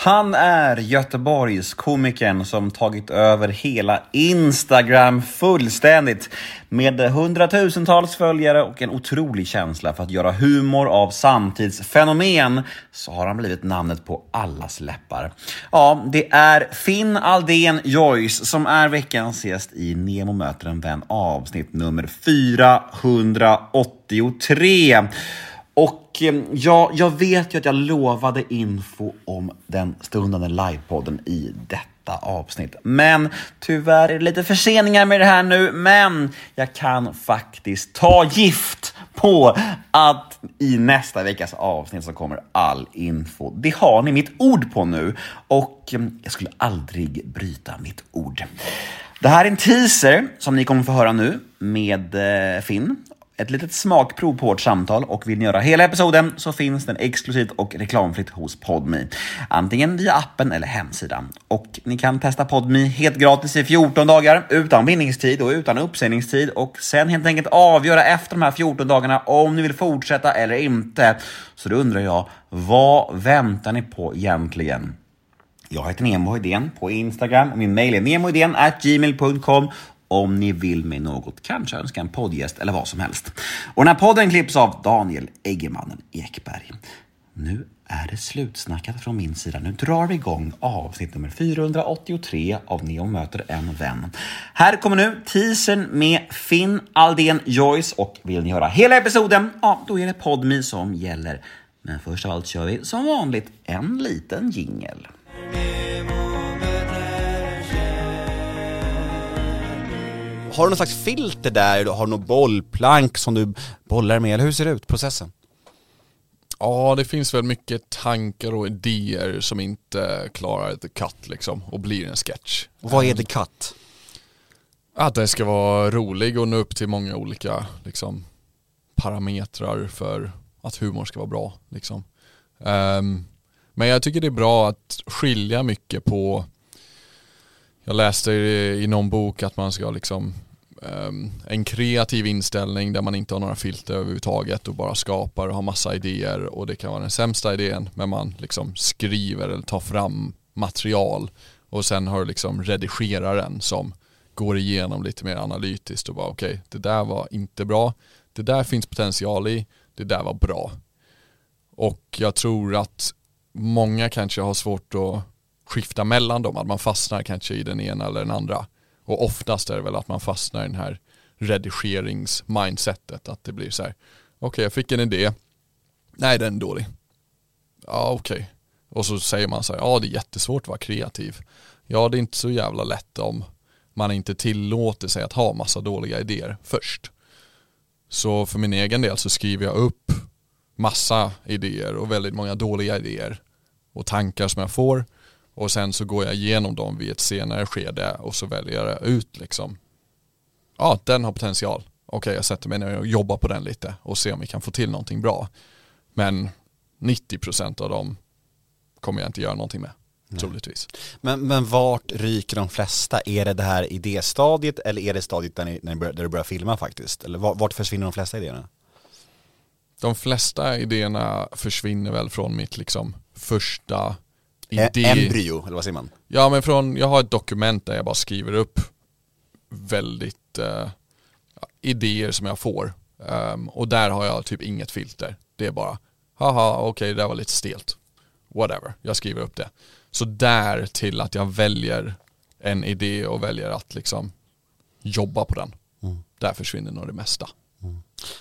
Han är Göteborgs komikern som tagit över hela Instagram fullständigt. Med hundratusentals följare och en otrolig känsla för att göra humor av samtidsfenomen så har han blivit namnet på allas läppar. Ja, det är Finn Aldén Joyce som är veckans gäst i Nemo möter en vän avsnitt nummer 483. Och eh, ja, jag vet ju att jag lovade info om den stundande livepodden i detta avsnitt. Men tyvärr är det lite förseningar med det här nu, men jag kan faktiskt ta gift på att i nästa veckas avsnitt så kommer all info. Det har ni mitt ord på nu och eh, jag skulle aldrig bryta mitt ord. Det här är en teaser som ni kommer få höra nu med eh, Finn ett litet smakprov på vårt samtal och vill ni göra hela episoden så finns den exklusivt och reklamfritt hos Podme. Antingen via appen eller hemsidan. Och ni kan testa Podme helt gratis i 14 dagar utan bindningstid och utan uppsägningstid och sen helt enkelt avgöra efter de här 14 dagarna om ni vill fortsätta eller inte. Så då undrar jag, vad väntar ni på egentligen? Jag heter Nemo Hedén på Instagram. och Min mejl är gmail.com om ni vill med något, kanske önska en poddgäst eller vad som helst. Och den här podden klipps av Daniel Eggemannen Ekberg. Nu är det slutsnackat från min sida. Nu drar vi igång avsnitt nummer 483 av Neo möter en vän. Här kommer nu teasern med Finn Aldén Joyce och vill ni höra hela episoden, ja, då är det Podmi som gäller. Men först av allt kör vi som vanligt en liten jingel. Har du någon slags filter där? Har du något bollplank som du bollar med? Eller hur ser det ut, processen? Ja, det finns väl mycket tankar och idéer som inte klarar the cut liksom och blir en sketch. Och vad är the cut? Att den ska vara rolig och nå upp till många olika liksom, parametrar för att humor ska vara bra. Liksom. Um, men jag tycker det är bra att skilja mycket på jag läste i någon bok att man ska liksom Ehm, en kreativ inställning där man inte har några filter överhuvudtaget och bara skapar och har massa idéer. Och det kan vara den sämsta idén men man liksom skriver eller tar fram material. Och sen har du liksom redigeraren som går igenom lite mer analytiskt och bara okej, okay, det där var inte bra, det där finns potential i, det där var bra. Och jag tror att många kanske har svårt att skifta mellan dem, att man fastnar kanske i den ena eller den andra. Och oftast är det väl att man fastnar i den här redigeringsmindsetet, att det blir så här, okej okay, jag fick en idé, nej den är dålig. Ja okej. Okay. Och så säger man så här, ja det är jättesvårt att vara kreativ. Ja det är inte så jävla lätt om man inte tillåter sig att ha massa dåliga idéer först. Så för min egen del så skriver jag upp massa idéer och väldigt många dåliga idéer och tankar som jag får och sen så går jag igenom dem vid ett senare skede och så väljer jag ut liksom ja den har potential okej okay, jag sätter mig ner och jobbar på den lite och ser om vi kan få till någonting bra men 90% av dem kommer jag inte göra någonting med Nej. troligtvis. Men, men vart ryker de flesta? Är det det här idéstadiet eller är det stadiet där, ni, när ni börjar, där du börjar filma faktiskt? Eller vart försvinner de flesta idéerna? De flesta idéerna försvinner väl från mitt liksom första idé. Embryo, eller vad säger man? Ja men från, jag har ett dokument där jag bara skriver upp väldigt uh, idéer som jag får. Um, och där har jag typ inget filter. Det är bara, haha okej okay, det där var lite stelt. Whatever, jag skriver upp det. Så där till att jag väljer en idé och väljer att liksom jobba på den. Mm. Där försvinner nog det mesta.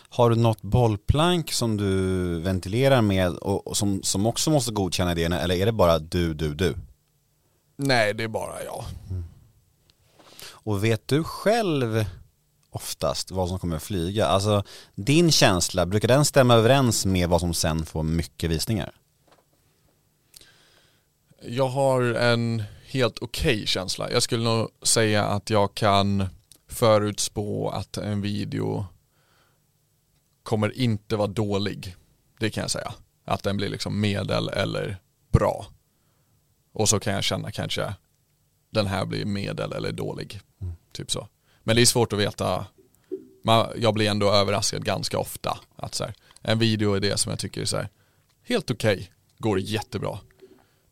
Har du något bollplank som du ventilerar med och, och som, som också måste godkänna idéerna eller är det bara du, du, du? Nej, det är bara jag. Mm. Och vet du själv oftast vad som kommer att flyga? Alltså din känsla, brukar den stämma överens med vad som sen får mycket visningar? Jag har en helt okej okay känsla. Jag skulle nog säga att jag kan förutspå att en video kommer inte vara dålig. Det kan jag säga. Att den blir liksom medel eller bra. Och så kan jag känna kanske den här blir medel eller dålig. Mm. Typ så. Men det är svårt att veta. Man, jag blir ändå överraskad ganska ofta. Att så här, en video är det som jag tycker är så här, helt okej, okay, går jättebra.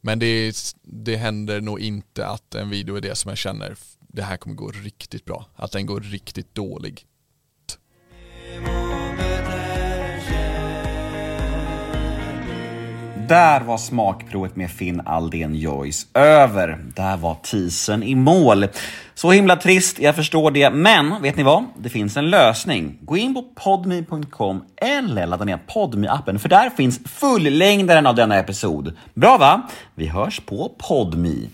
Men det, det händer nog inte att en video är det som jag känner, det här kommer gå riktigt bra. Att den går riktigt dålig. Där var smakprovet med Finn Aldén Joyce över. Där var teasern i mål. Så himla trist, jag förstår det. Men vet ni vad? Det finns en lösning. Gå in på podme.com eller ladda ner podme appen för där finns fullängdaren av denna episod. Bra va? Vi hörs på podme.